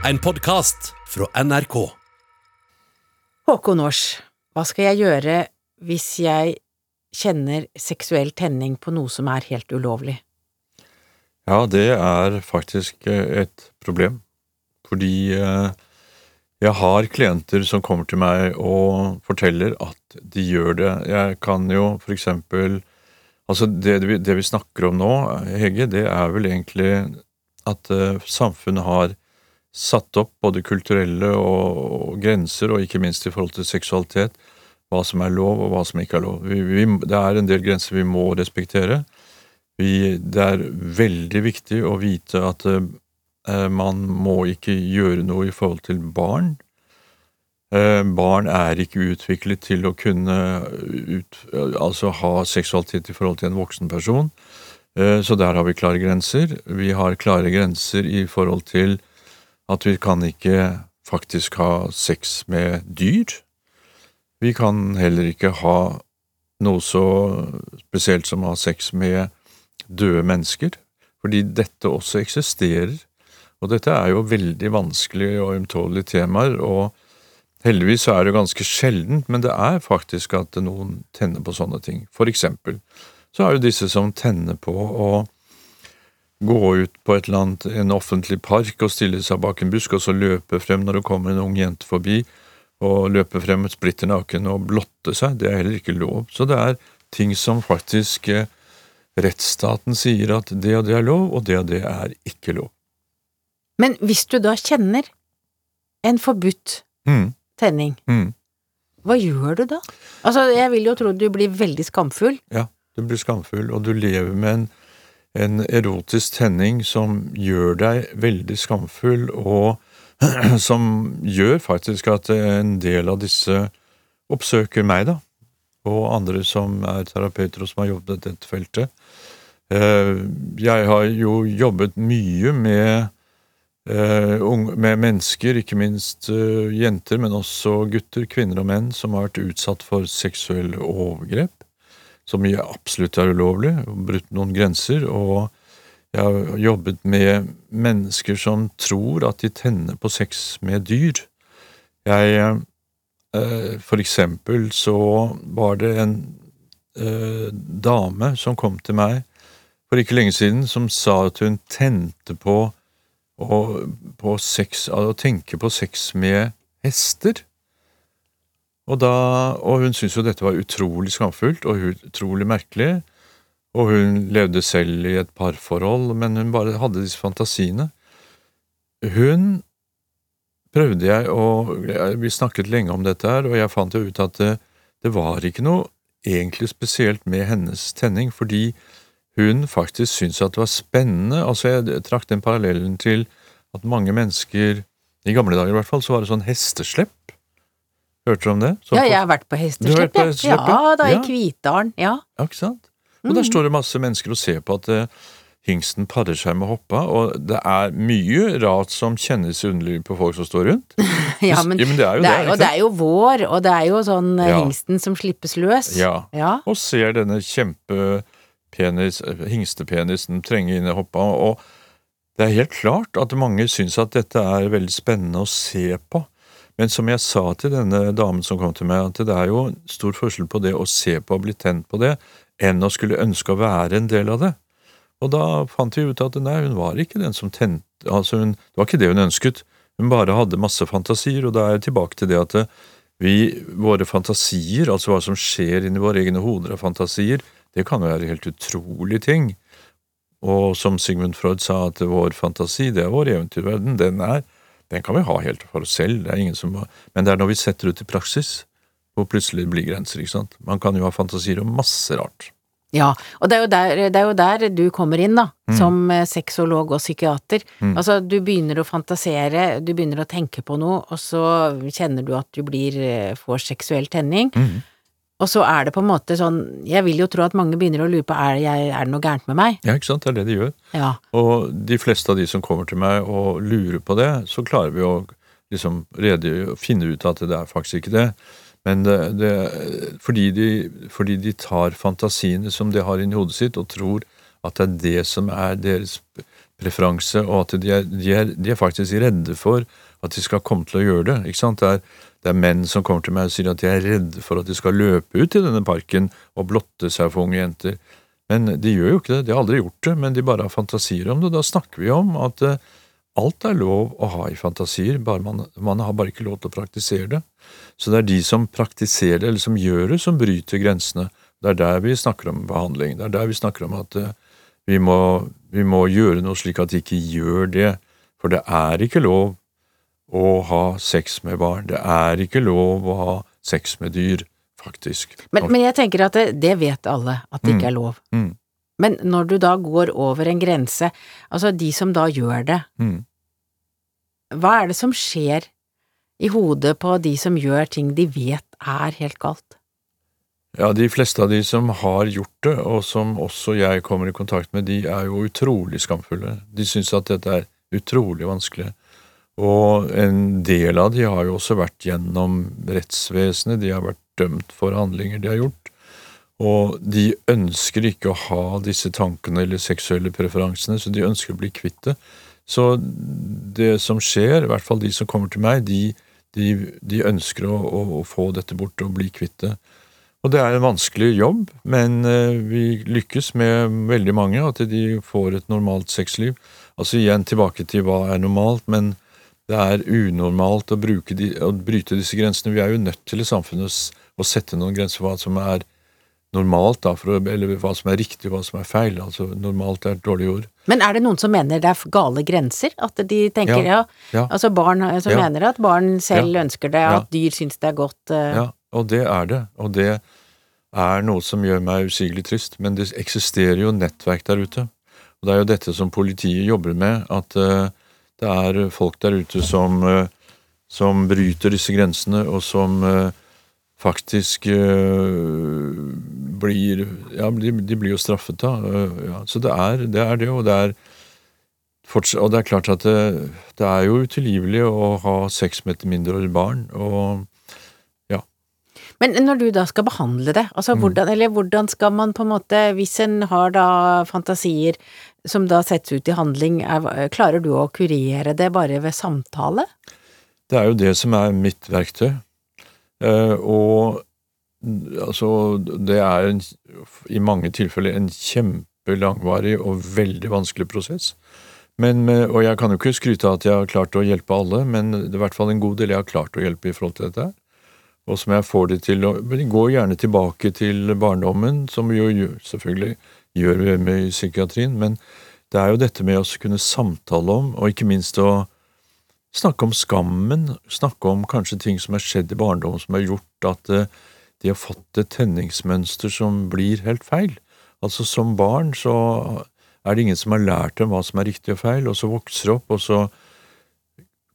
En podkast fra NRK. Håkon Aars, hva skal jeg gjøre hvis jeg kjenner seksuell tenning på noe som er helt ulovlig? Ja, det er faktisk eh, et problem. Fordi eh, jeg har klienter som kommer til meg og forteller at de gjør det. Jeg kan jo for eksempel Altså, det vi, det vi snakker om nå, Hege, det er vel egentlig at uh, samfunnet har satt opp både kulturelle og, og, grenser, og ikke minst i forhold til seksualitet, hva som er lov og hva som ikke er lov. Vi, vi, det er en del grenser vi må respektere. Vi, det er veldig viktig å vite at uh, man må ikke gjøre noe i forhold til barn. Eh, barn er ikke utviklet til å kunne ut, altså ha seksualitet i forhold til en voksen person. Så der har vi klare grenser. Vi har klare grenser i forhold til at vi kan ikke faktisk ha sex med dyr. Vi kan heller ikke ha noe så spesielt som å ha sex med døde mennesker, fordi dette også eksisterer. Og dette er jo veldig vanskelige og ømtålige temaer. og Heldigvis er det ganske sjeldent, men det er faktisk at noen tenner på sånne ting. For eksempel så er det disse som tenner på å gå ut på et eller annet, en offentlig park og stille seg bak en busk og så løpe frem når det kommer en ung jente forbi, og løpe frem splitter naken og blotte seg. Det er heller ikke lov. Så det er ting som faktisk eh, rettsstaten sier at det og det er lov, og det og det er ikke lov. Men hvis du da kjenner en forbudt mm tenning. Mm. Hva gjør du da? Altså, jeg vil jo tro du blir veldig skamfull. Ja, du blir skamfull, og du lever med en, en erotisk tenning som gjør deg veldig skamfull, og som gjør faktisk at en del av disse oppsøker meg, da, og andre som er terapeuter og som har jobbet dette feltet. Eh, jeg har jo jobbet mye med Eh, med mennesker, ikke minst eh, jenter, men også gutter, kvinner og menn, som har vært utsatt for seksuelle overgrep, som absolutt er ulovlig, brutt noen grenser. og jeg har jobbet med mennesker som tror at de tenner på sex med dyr. Jeg eh, For eksempel så var det en dame som kom til meg for ikke lenge siden, som sa at hun tente på på sex, å tenke på sex med hester. Og, da, og hun syntes jo dette var utrolig skamfullt og utrolig merkelig. Og hun levde selv i et parforhold, men hun bare hadde disse fantasiene. Hun prøvde jeg å Vi snakket lenge om dette her, og jeg fant jo ut at det, det var ikke noe egentlig spesielt med hennes tenning, fordi hun faktisk syntes at det var spennende. Altså, jeg trakk den parallellen til at mange mennesker I gamle dager i hvert fall, så var det sånn hesteslepp. Hørte du om det? Så ja, jeg har vært på hestesløp, jeg. ja. ja. da, i Kvitdalen. Ja. ja, ikke sant? Og der mm. står det masse mennesker og ser på at uh, hingsten parer seg med hoppa, og det er mye rart som kjennes underlig på folk som står rundt. ja, men, ja, men det er jo det. Er, det og det er jo vår, og det er jo sånn uh, hingsten som slippes løs. Ja. og ser denne kjempepenis, hingstepenisen trenge inn i hoppa. og det er helt klart at mange syns at dette er veldig spennende å se på, men som jeg sa til denne damen som kom til meg, at det er jo stor forskjell på det å se på og bli tent på det, enn å skulle ønske å være en del av det. Og da fant vi ut at nei, hun var ikke den som tente altså hun, Det var ikke det hun ønsket, hun bare hadde masse fantasier, og da er jeg tilbake til det at vi, våre fantasier, altså hva som skjer inni våre egne hoder av fantasier, det kan jo være helt utrolige ting. Og som Sigmund Freud sa, at vår fantasi, det er vår eventyrverden, den, er, den kan vi ha helt for oss selv, det er ingen som men det er når vi setter ut i praksis, hvor plutselig blir grenser, ikke sant. Man kan jo ha fantasier om masse rart. Ja, og det er, der, det er jo der, du kommer inn, da, mm. som eh, sexolog og psykiater. Mm. Altså, du begynner å fantasere, du begynner å tenke på noe, og så kjenner du at du blir, eh, får seksuell tenning. Mm. Og så er det på en måte sånn Jeg vil jo tro at mange begynner å lure på er, jeg, er det noe gærent med meg. Ja, ikke sant. Det er det de gjør. Ja. Og de fleste av de som kommer til meg og lurer på det, så klarer vi å liksom redegjøre og finne ut at det er faktisk ikke det. Men det, det, fordi, de, fordi de tar fantasiene som de har inni hodet sitt, og tror at det er det som er deres preferanse, og at de er, de, er, de er faktisk redde for at de skal komme til å gjøre det. ikke sant? Det er, det er menn som kommer til meg og sier at de er redde for at de skal løpe ut i denne parken og blotte seg for unge jenter. Men de gjør jo ikke det, de har aldri gjort det, men de bare har fantasier om det. Da snakker vi om at uh, alt er lov å ha i fantasier, man, man, har bare ikke lov til å praktisere det. Så det er de som praktiserer det, eller som gjør det, som bryter grensene. Det er der vi snakker om behandling. Det er der vi snakker om at uh, vi, må, vi må gjøre noe slik at de ikke gjør det. For det er ikke lov å ha sex med barn. Det er ikke lov å ha sex med dyr, faktisk. Men, men jeg tenker at det, det, vet alle, at det mm. ikke er lov. Mm. Men når du da går over en grense, altså de som da gjør det, mm. hva er det som skjer i hodet på de som gjør ting de vet er helt galt? Ja, de fleste av de som har gjort det, og som også jeg kommer i kontakt med, de er jo utrolig skamfulle. De syns at dette er utrolig vanskelig. Og en del av de har jo også vært gjennom rettsvesenet, de har vært dømt for handlinger de har gjort. Og de ønsker ikke å ha disse tankene eller seksuelle preferansene, så de ønsker å bli kvitt det. Så det som skjer, i hvert fall de som kommer til meg, de, de, de ønsker å, å, å, få dette bort og bli kvitt det. Og det er en vanskelig jobb, men eh, vi lykkes med veldig mange, at de får et normalt sexliv. Altså igjen tilbake til hva er normalt, men det er unormalt å, de, å, bryte disse grensene. Vi er jo nødt til i samfunnet å sette noen grenser for hva som er normalt, da, å, eller hva som er riktig og hva som er feil. Altså Normalt er et dårlig ord. Men er det noen som mener det er gale grenser? At de tenker ja, ja, altså barn eh, som ja. mener at barn selv ønsker det, at dyr syns det er godt? Uh... Ja, og det er det. Og det er noe som gjør meg usigelig trist. Men det eksisterer jo nettverk der ute. Og det er jo dette som politiet jobber med. at uh, det er folk der ute som, eh, som bryter disse grensene, og som eh, faktisk eh, blir Ja, de, de blir jo straffet, da. Ja, så det er, det er det, og det er og det er klart at det, det er jo utilgivelig å ha seks meter mindreårige mindreårig barn, og. Men når du da skal behandle det, altså mm. hvordan, eller hvordan skal man på en måte, hvis en har da fantasier som da settes ut i handling, er, klarer du å kurere det bare ved samtale? Det er jo det som er mitt verktøy. Eh, og altså, det er en, i mange tilfeller en kjempelangvarig og veldig vanskelig prosess. Men, og jeg kan jo ikke skryte av at jeg har klart å hjelpe alle, men det er i hvert fall en god del jeg har klart å hjelpe i forhold til dette. Og som jeg får de til å gå gjerne tilbake til barndommen, som jo selvfølgelig gjør vi med i psykiatrien, men det er jo dette med å kunne samtale om, og ikke minst å snakke om skammen, snakke om kanskje ting som har skjedd i barndommen som har gjort at eh, de har fått et tenningsmønster som blir helt feil. Altså Som barn så er det ingen som har lært dem hva som er riktig og feil, og så vokser de opp, og så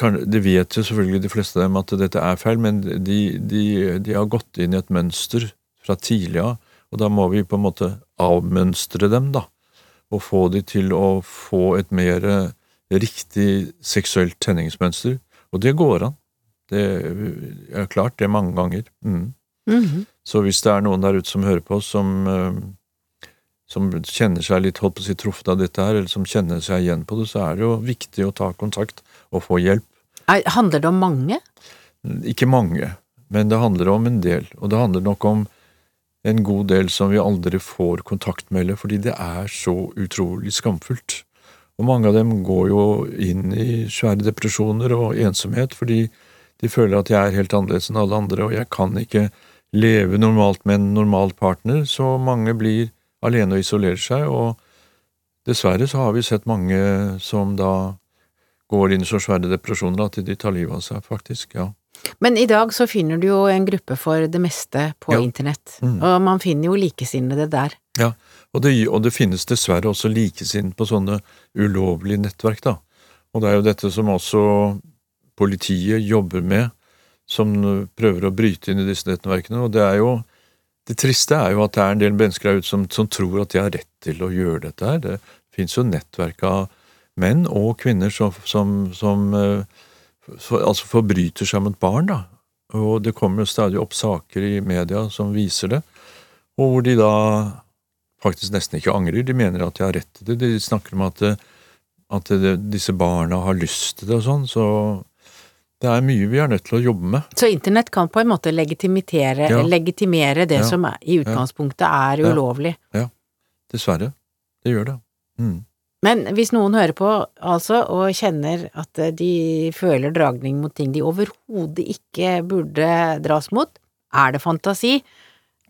kan, De vet jo selvfølgelig, de fleste av dem, at dette er feil, men de, de, de har gått inn i et mønster fra tidlig av og da må vi på en måte avmønstre dem, da, og få de til å få et mer riktig seksuelt tenningsmønster. Og det går an. Det er klart det er mange ganger. Mm. Mm -hmm. Så hvis det er noen der ute som hører på, som, eh, som kjenner seg litt holdt på å si truffet av dette her, eller som kjenner seg igjen på det, så er det jo viktig å ta kontakt og få hjelp. Handler det om mange? Ikke mange, men det handler om en del. Og det handler nok om en god del som vi aldri får kontakt med, fordi det er så utrolig skamfullt. Og mange av dem går jo inn i svære depresjoner og ensomhet fordi de føler at jeg er helt annerledes enn alle andre, og jeg kan ikke leve normalt med en normal partner, så mange blir alene og isolerer seg, og dessverre så har vi sett mange som da går inn i så svære depresjoner at de tar livet av seg, faktisk, ja. Men i dag så finner du jo en gruppe for det meste på ja. internett, mm. og man finner jo likesinnede der. Ja, og det, og det finnes dessverre også likesinnede på sånne ulovlige nettverk, da. Og det er jo dette som også politiet jobber med, som prøver å bryte inn i disse nettverkene, og det er jo det triste er jo at det er en del mennesker der ute som, som, tror at de har rett til å gjøre dette her. Det finnes jo nettverk av menn og kvinner som, som, som uh, for, altså forbryter seg mot barn, da. Og det kommer stadig opp saker i media som viser det, og hvor de da faktisk nesten ikke angrer. De mener at de har rett til det. De snakker om at eh, at disse barna har lyst til det og sånn, så det er mye vi er nødt til å jobbe med. Så internett kan på en måte legitimere Ja. det Ja. som er, i utgangspunktet er Ja. ulovlig. Dessverre. Det gjør det. Mm. Men hvis noen hører på, altså, og kjenner at eh, de føler dragning mot ting de overhodet ikke burde dras mot, er det fantasi,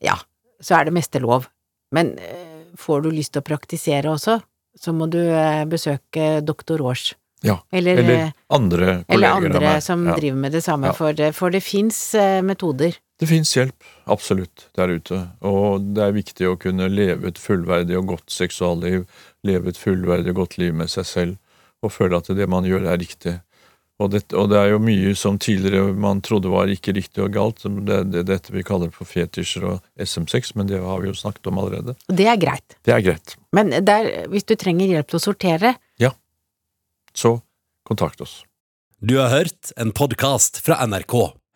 ja, så er det meste lov. Men eh, får du lyst til å praktisere også, så må du eh, besøke doktor Rås. Ja, Eller, Eller andre kolleger eller andre som Ja. driver med det samme, Ja. for, det, for det fins metoder. Det fins hjelp, absolutt, der ute. Og det er viktig å kunne leve et fullverdig og godt seksualliv, leve et fullverdig og godt liv med seg selv, og føle at det man gjør er riktig. Og det, og det er jo mye som tidligere man trodde var ikke riktig og galt, som det, det, dette vi kaller for fetisjer og SM6, men det har vi jo snakket om allerede. Og det er greit. Det er greit. Men der, hvis du trenger hjelp til å sortere, Ja, Så kontakt oss. Du har hørt en podkast fra NRK.